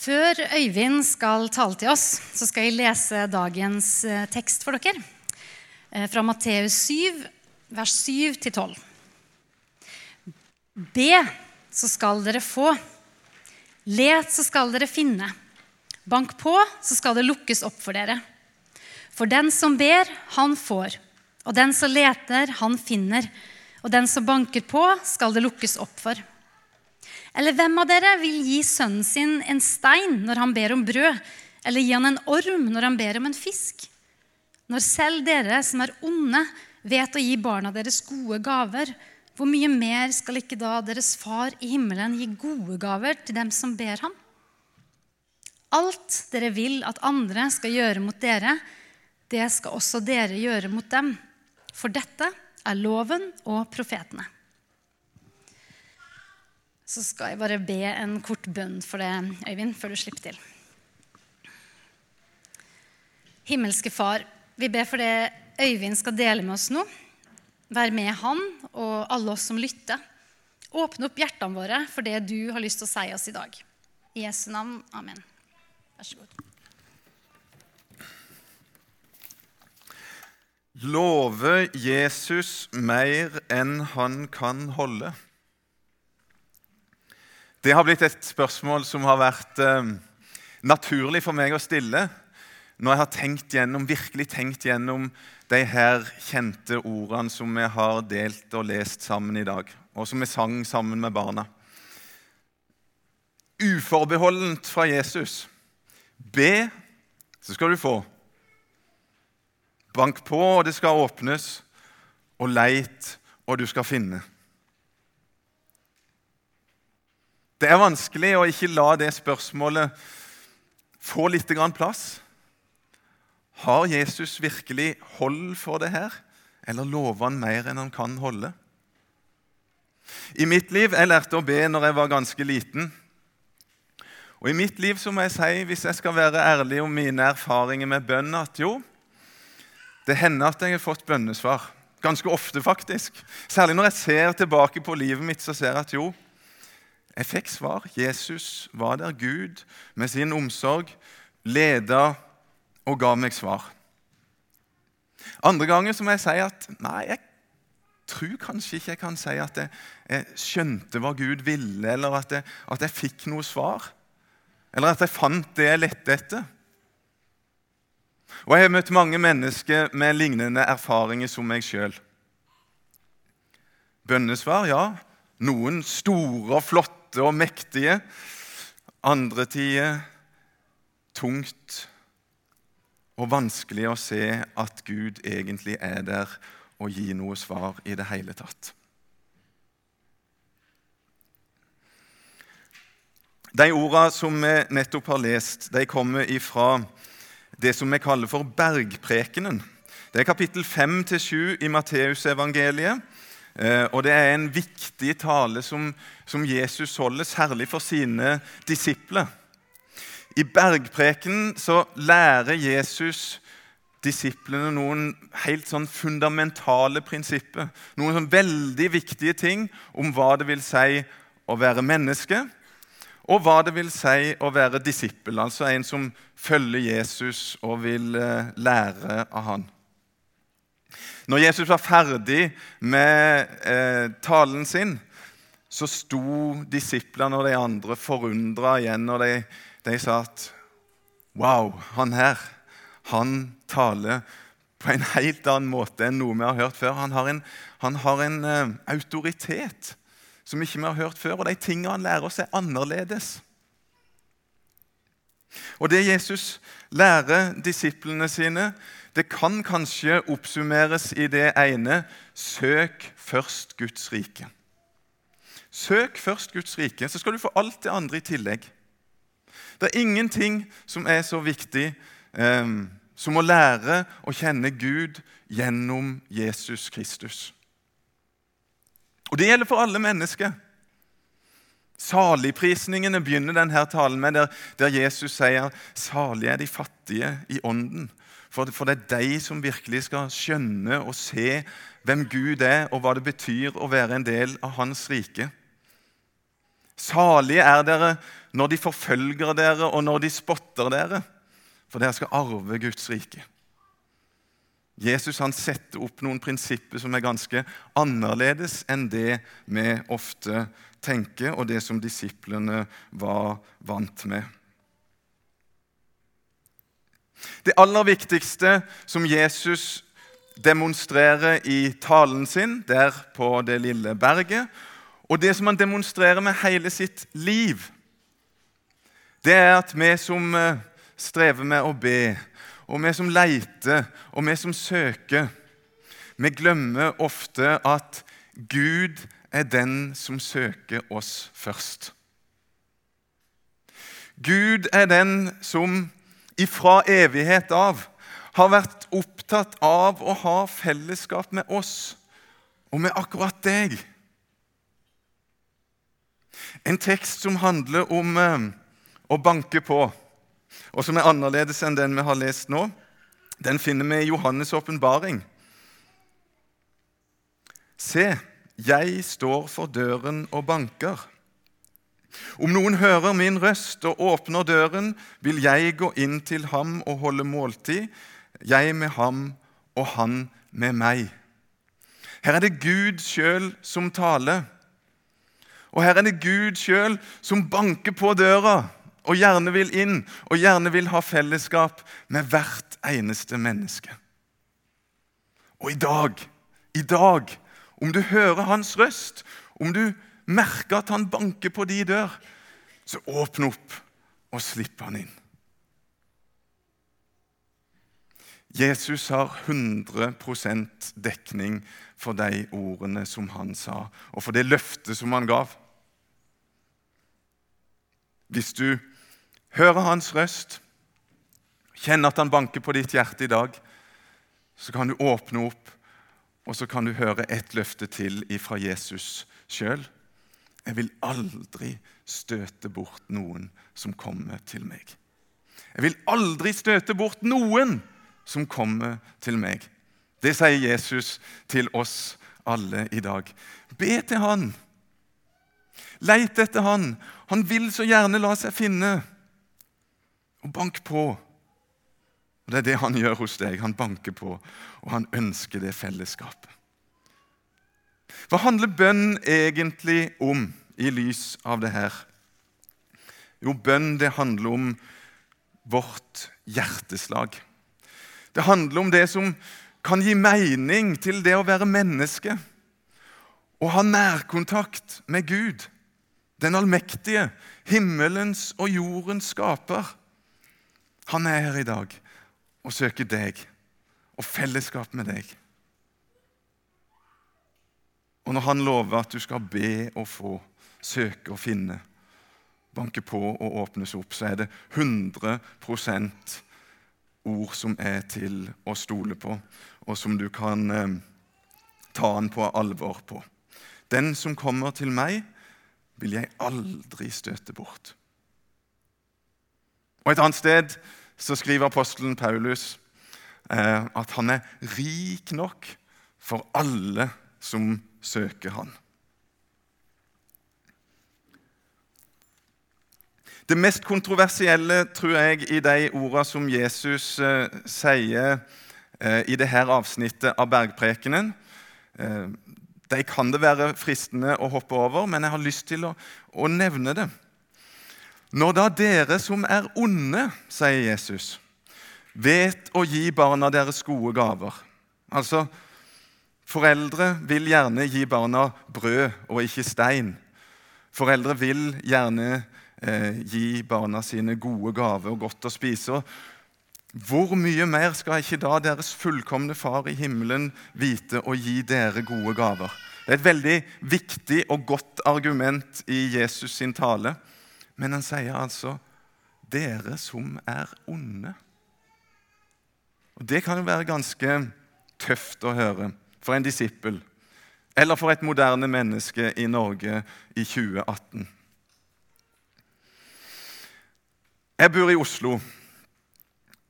Før Øyvind skal tale til oss, så skal jeg lese dagens eh, tekst for dere. Eh, fra Matteus 7, vers 7-12. Be, så skal dere få. Let, så skal dere finne. Bank på, så skal det lukkes opp for dere. For den som ber, han får. Og den som leter, han finner. Og den som banker på, skal det lukkes opp for. Eller hvem av dere vil gi sønnen sin en stein når han ber om brød, eller gi han en orm når han ber om en fisk? Når selv dere som er onde, vet å gi barna deres gode gaver, hvor mye mer skal ikke da deres far i himmelen gi gode gaver til dem som ber ham? Alt dere vil at andre skal gjøre mot dere, det skal også dere gjøre mot dem. For dette er loven og profetene. Så skal jeg bare be en kort bønn for det, Øyvind, før du slipper til. Himmelske Far, vi ber for det Øyvind skal dele med oss nå. Vær med han og alle oss som lytter. Åpne opp hjertene våre for det du har lyst til å si oss i dag. I Jesu navn. Amen. Vær så god. Love Jesus mer enn han kan holde? Det har blitt et spørsmål som har vært eh, naturlig for meg å stille når jeg har tenkt gjennom, virkelig tenkt gjennom de her kjente ordene som vi har delt og lest sammen i dag, og som vi sang sammen med barna. Uforbeholdent fra Jesus. Be, så skal du få. Bank på, og det skal åpnes. Og leit, og du skal finne. Det er vanskelig å ikke la det spørsmålet få litt plass. Har Jesus virkelig hold for det her, eller lover han mer enn han kan holde? I mitt liv Jeg lærte å be når jeg var ganske liten. Og i mitt liv så må jeg si, hvis jeg skal være ærlig om mine erfaringer med bønn, at jo, det hender at jeg har fått bønnesvar. Ganske ofte, faktisk. Særlig når jeg ser tilbake på livet mitt, så ser jeg at jo, jeg fikk svar. Jesus var der. Gud med sin omsorg leda og ga meg svar. Andre ganger så må jeg si at nei, jeg tror kanskje ikke jeg kan si at jeg, jeg skjønte hva Gud ville, eller at jeg, at jeg fikk noe svar. Eller at jeg fant det jeg lette etter. Og jeg har møtt mange mennesker med lignende erfaringer som meg sjøl. Bønnesvar, ja. Noen store og flotte flotte og mektige. Andre tider tungt og vanskelig å se at Gud egentlig er der og gir noe svar i det hele tatt. De ordene som vi nettopp har lest, de kommer ifra det som vi kaller for bergprekenen. Det er kapittel 5-7 i Matteusevangeliet. Eh, og det er en viktig tale som, som Jesus holder, særlig for sine disipler. I bergpreken så lærer Jesus disiplene noen helt sånn fundamentale prinsipper. Noen sånn veldig viktige ting om hva det vil si å være menneske, og hva det vil si å være disippel, altså en som følger Jesus og vil eh, lære av han. Når Jesus var ferdig med eh, talen sin, så sto disiplene og de andre forundra igjen, og de, de sa at Wow, han her, han taler på en helt annen måte enn noe vi har hørt før. Han har en, han har en eh, autoritet som ikke vi har hørt før, og de tingene han lærer oss, er annerledes. Og det Jesus lærer disiplene sine, det kan kanskje oppsummeres i det ene søk først Guds rike. Søk først Guds rike, så skal du få alt det andre i tillegg. Det er ingenting som er så viktig eh, som å lære å kjenne Gud gjennom Jesus Kristus. Og Det gjelder for alle mennesker. Saligprisningene begynner denne talen med, der, der Jesus sier 'Salige er de fattige i ånden, for, for det er de som virkelig skal skjønne og se hvem Gud er, og hva det betyr å være en del av Hans rike. Salige er dere når de forfølger dere, og når de spotter dere, for dere skal arve Guds rike. Jesus han setter opp noen prinsipper som er ganske annerledes enn det vi ofte tenker, og det som disiplene var vant med. Det aller viktigste som Jesus demonstrerer i talen sin der på det lille berget, og det som han demonstrerer med hele sitt liv, det er at vi som eh, strever med å be, og vi som leiter, og vi som søker, vi glemmer ofte at Gud er den som søker oss først. Gud er den som ifra evighet av har vært opptatt av å ha fellesskap med oss og med akkurat deg. En tekst som handler om eh, å banke på, og som er annerledes enn den vi har lest nå, den finner vi i Johannes' åpenbaring. Se, jeg står for døren og banker. Om noen hører min røst og åpner døren, vil jeg gå inn til ham og holde måltid, jeg med ham og han med meg. Her er det Gud sjøl som taler. Og her er det Gud sjøl som banker på døra og gjerne vil inn og gjerne vil ha fellesskap med hvert eneste menneske. Og i dag, i dag, om du hører hans røst, om du merker at han banker på de dør, så åpne opp og slipp han inn. Jesus har 100% dekning for de ordene som han sa, og for det løftet som han gav. Hvis du hører hans røst, kjenner at han banker på ditt hjerte i dag, så kan du åpne opp, og så kan du høre ett løfte til fra Jesus sjøl. Jeg vil aldri støte bort noen som kommer til meg. Jeg vil aldri støte bort noen som kommer til meg. Det sier Jesus til oss alle i dag. Be til Han. Leit etter Han. Han vil så gjerne la seg finne. Og bank på. Og Det er det han gjør hos deg. Han banker på, og han ønsker det fellesskapet. Hva handler bønn egentlig om i lys av det her? Jo, bønn det handler om vårt hjerteslag. Det handler om det som kan gi mening til det å være menneske. Å ha nærkontakt med Gud, den allmektige, himmelens og jordens skaper. Han er her i dag og søker deg og fellesskap med deg. Og når han lover at du skal be og få, søke og finne, banke på og åpnes opp, så er det 100% ord som er til å stole på, og som du kan eh, ta han på alvor på. Den som kommer til meg, vil jeg aldri støte bort. Og Et annet sted så skriver apostelen Paulus eh, at han er rik nok for alle som søker han. Det mest kontroversielle tror jeg, i de ordene som Jesus eh, sier eh, i dette avsnittet av bergprekenen eh, De kan det være fristende å hoppe over, men jeg har lyst til å, å nevne det. Når da dere som er onde, sier Jesus, vet å gi barna deres gode gaver Altså, Foreldre vil gjerne gi barna brød og ikke stein. Foreldre vil gjerne eh, gi barna sine gode gaver og godt å spise. Hvor mye mer skal ikke da deres fullkomne Far i himmelen vite å gi dere gode gaver? Det er et veldig viktig og godt argument i Jesus sin tale. Men han sier altså 'dere som er onde'. Og Det kan jo være ganske tøft å høre for en disippel eller for et moderne menneske i Norge i 2018. Jeg bor i Oslo,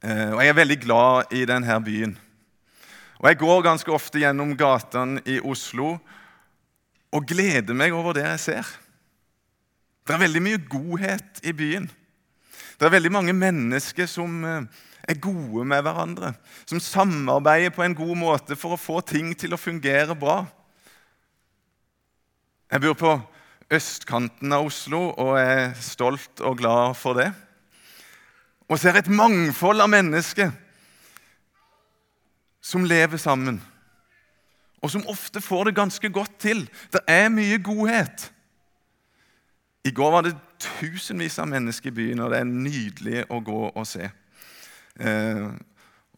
eh, og jeg er veldig glad i denne byen. Og Jeg går ganske ofte gjennom gatene i Oslo og gleder meg over det jeg ser. Det er veldig mye godhet i byen. Det er veldig mange mennesker som eh, er gode med hverandre, som samarbeider på en god måte for å få ting til å fungere bra. Jeg bor på østkanten av Oslo og er stolt og glad for det. Og ser et mangfold av mennesker som lever sammen, og som ofte får det ganske godt til. Det er mye godhet. I går var det tusenvis av mennesker i byen, og det er nydelig å gå og se. Eh,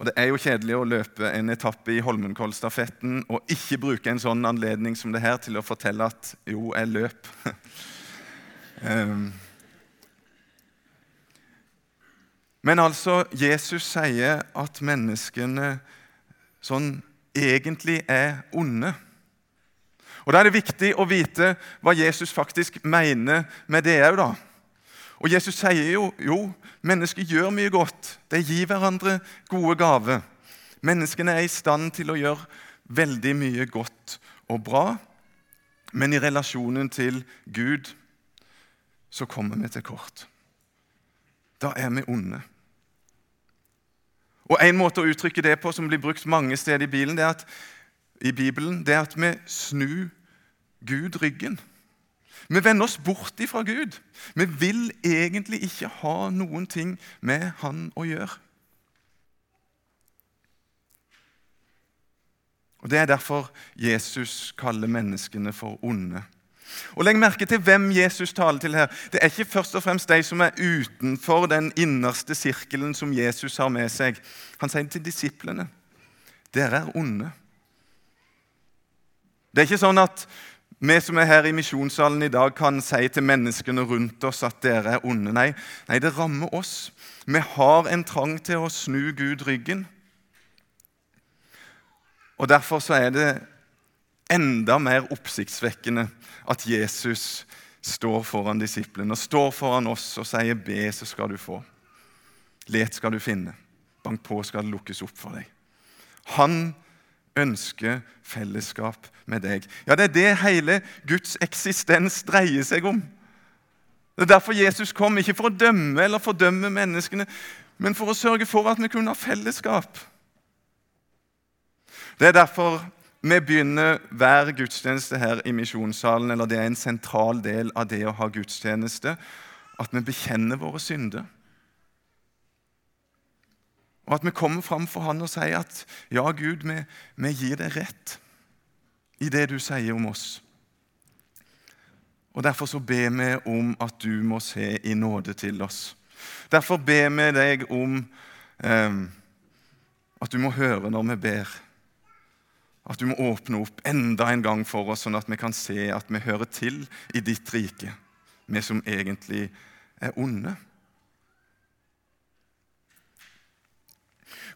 og Det er jo kjedelig å løpe en etappe i Holmenkollstafetten og ikke bruke en sånn anledning som det her til å fortelle at jo, jeg løp. um. Men altså, Jesus sier at menneskene sånn egentlig er onde. Og Da er det viktig å vite hva Jesus faktisk mener med det òg, da. Og Jesus sier jo jo, mennesker gjør mye godt. De gir hverandre gode gaver. Menneskene er i stand til å gjøre veldig mye godt og bra. Men i relasjonen til Gud så kommer vi til kort. Da er vi onde. Og En måte å uttrykke det på som blir brukt mange steder i bilen, det er at, i Bibelen, det er at vi snur Gud ryggen. Vi vender oss bort ifra Gud. Vi vil egentlig ikke ha noen ting med Han å gjøre. Og Det er derfor Jesus kaller menneskene for onde. Og Legg merke til hvem Jesus taler til her. Det er ikke først og fremst de som er utenfor den innerste sirkelen som Jesus har med seg. Han sier til disiplene dere er onde. Det er ikke sånn at vi som er her i misjonssalen i dag, kan si til menneskene rundt oss at dere er onde. Nei, nei, det rammer oss. Vi har en trang til å snu Gud ryggen. Og Derfor så er det enda mer oppsiktsvekkende at Jesus står foran disiplene og står foran oss og sier 'be, så skal du få'. Let skal du finne. Bank på skal det lukkes opp for deg. Han ønsker fellesskap med deg. Ja, Det er det hele Guds eksistens dreier seg om. Det er derfor Jesus kom, ikke for å dømme eller fordømme menneskene, men for å sørge for at vi kunne ha fellesskap. Det er derfor vi begynner hver gudstjeneste her i misjonssalen, eller det er en sentral del av det å ha gudstjeneste, at vi bekjenner våre synder. Og at vi kommer fram for Han og sier at ja, Gud, vi, vi gir deg rett i det du sier om oss. Og Derfor så ber vi om at du må se i nåde til oss. Derfor ber vi deg om eh, at du må høre når vi ber. At du må åpne opp enda en gang for oss, sånn at vi kan se at vi hører til i ditt rike, vi som egentlig er onde.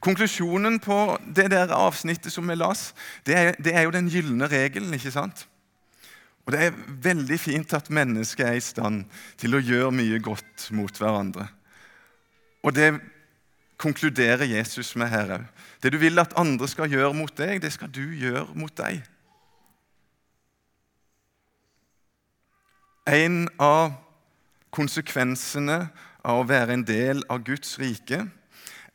Konklusjonen på det der avsnittet som vi las, det er, det er jo den gylne regelen. ikke sant? Og Det er veldig fint at mennesket er i stand til å gjøre mye godt mot hverandre. Og det konkluderer Jesus med her òg. Det du vil at andre skal gjøre mot deg, det skal du gjøre mot deg. En av konsekvensene av å være en del av Guds rike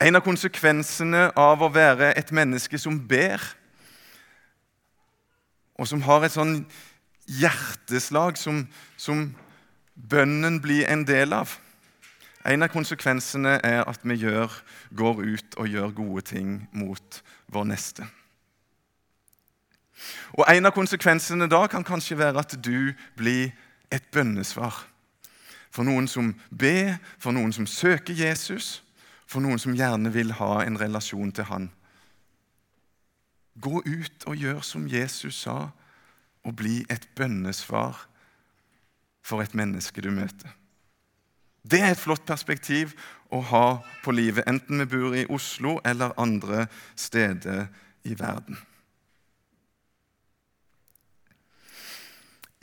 en av konsekvensene av å være et menneske som ber, og som har et sånn hjerteslag som, som bønnen blir en del av En av konsekvensene er at vi gjør, går ut og gjør gode ting mot vår neste. Og En av konsekvensene da kan kanskje være at du blir et bønnesvar. For noen som ber, for noen som søker Jesus, for noen som gjerne vil ha en relasjon til han. Gå ut og gjør som Jesus sa, og bli et bønnesvar for et menneske du møter. Det er et flott perspektiv å ha på livet, enten vi bor i Oslo eller andre steder i verden.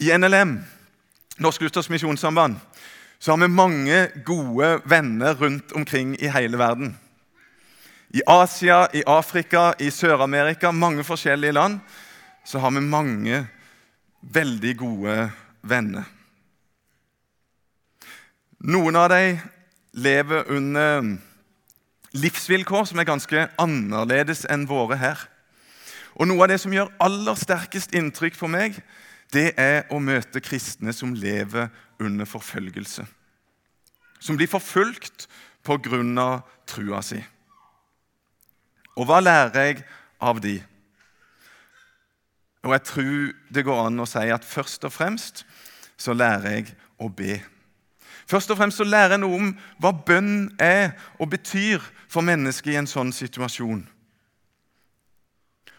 I NLM, Norsk Luthersk Misjonssamband, så har vi mange gode venner rundt omkring i hele verden. I Asia, i Afrika, i Sør-Amerika, mange forskjellige land, så har vi mange veldig gode venner. Noen av dem lever under livsvilkår som er ganske annerledes enn våre her. Og Noe av det som gjør aller sterkest inntrykk på meg, det er å møte kristne som lever under forfølgelse. Som blir forfulgt pga. trua si. Og hva lærer jeg av de? Og jeg tror det går an å si at først og fremst så lærer jeg å be. Først og fremst så lærer jeg noe om hva bønn er og betyr for mennesket i en sånn situasjon.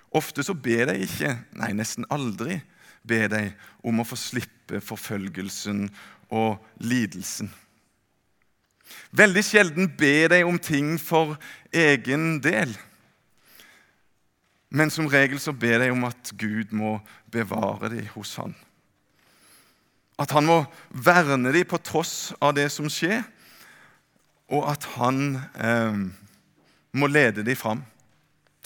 Ofte så ber de ikke, nei, nesten aldri ber deg om å få slippe forfølgelsen og lidelsen. Veldig sjelden be deg om ting for egen del. Men som regel så ber de om at Gud må bevare dem hos Han. At han må verne dem på tross av det som skjer, og at han eh, må lede dem fram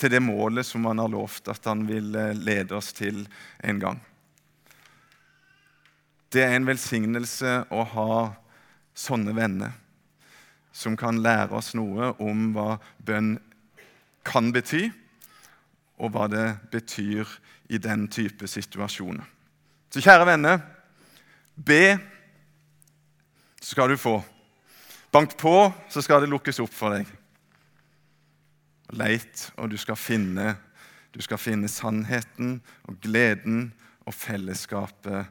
til det målet som han har lovt at han vil eh, lede oss til en gang. Det er en velsignelse å ha sånne venner som kan lære oss noe om hva bønn kan bety, og hva det betyr i den type situasjoner. Så kjære venner Be, så skal du få. Bank på, så skal det lukkes opp for deg. Leit, og du skal finne, du skal finne sannheten og gleden og fellesskapet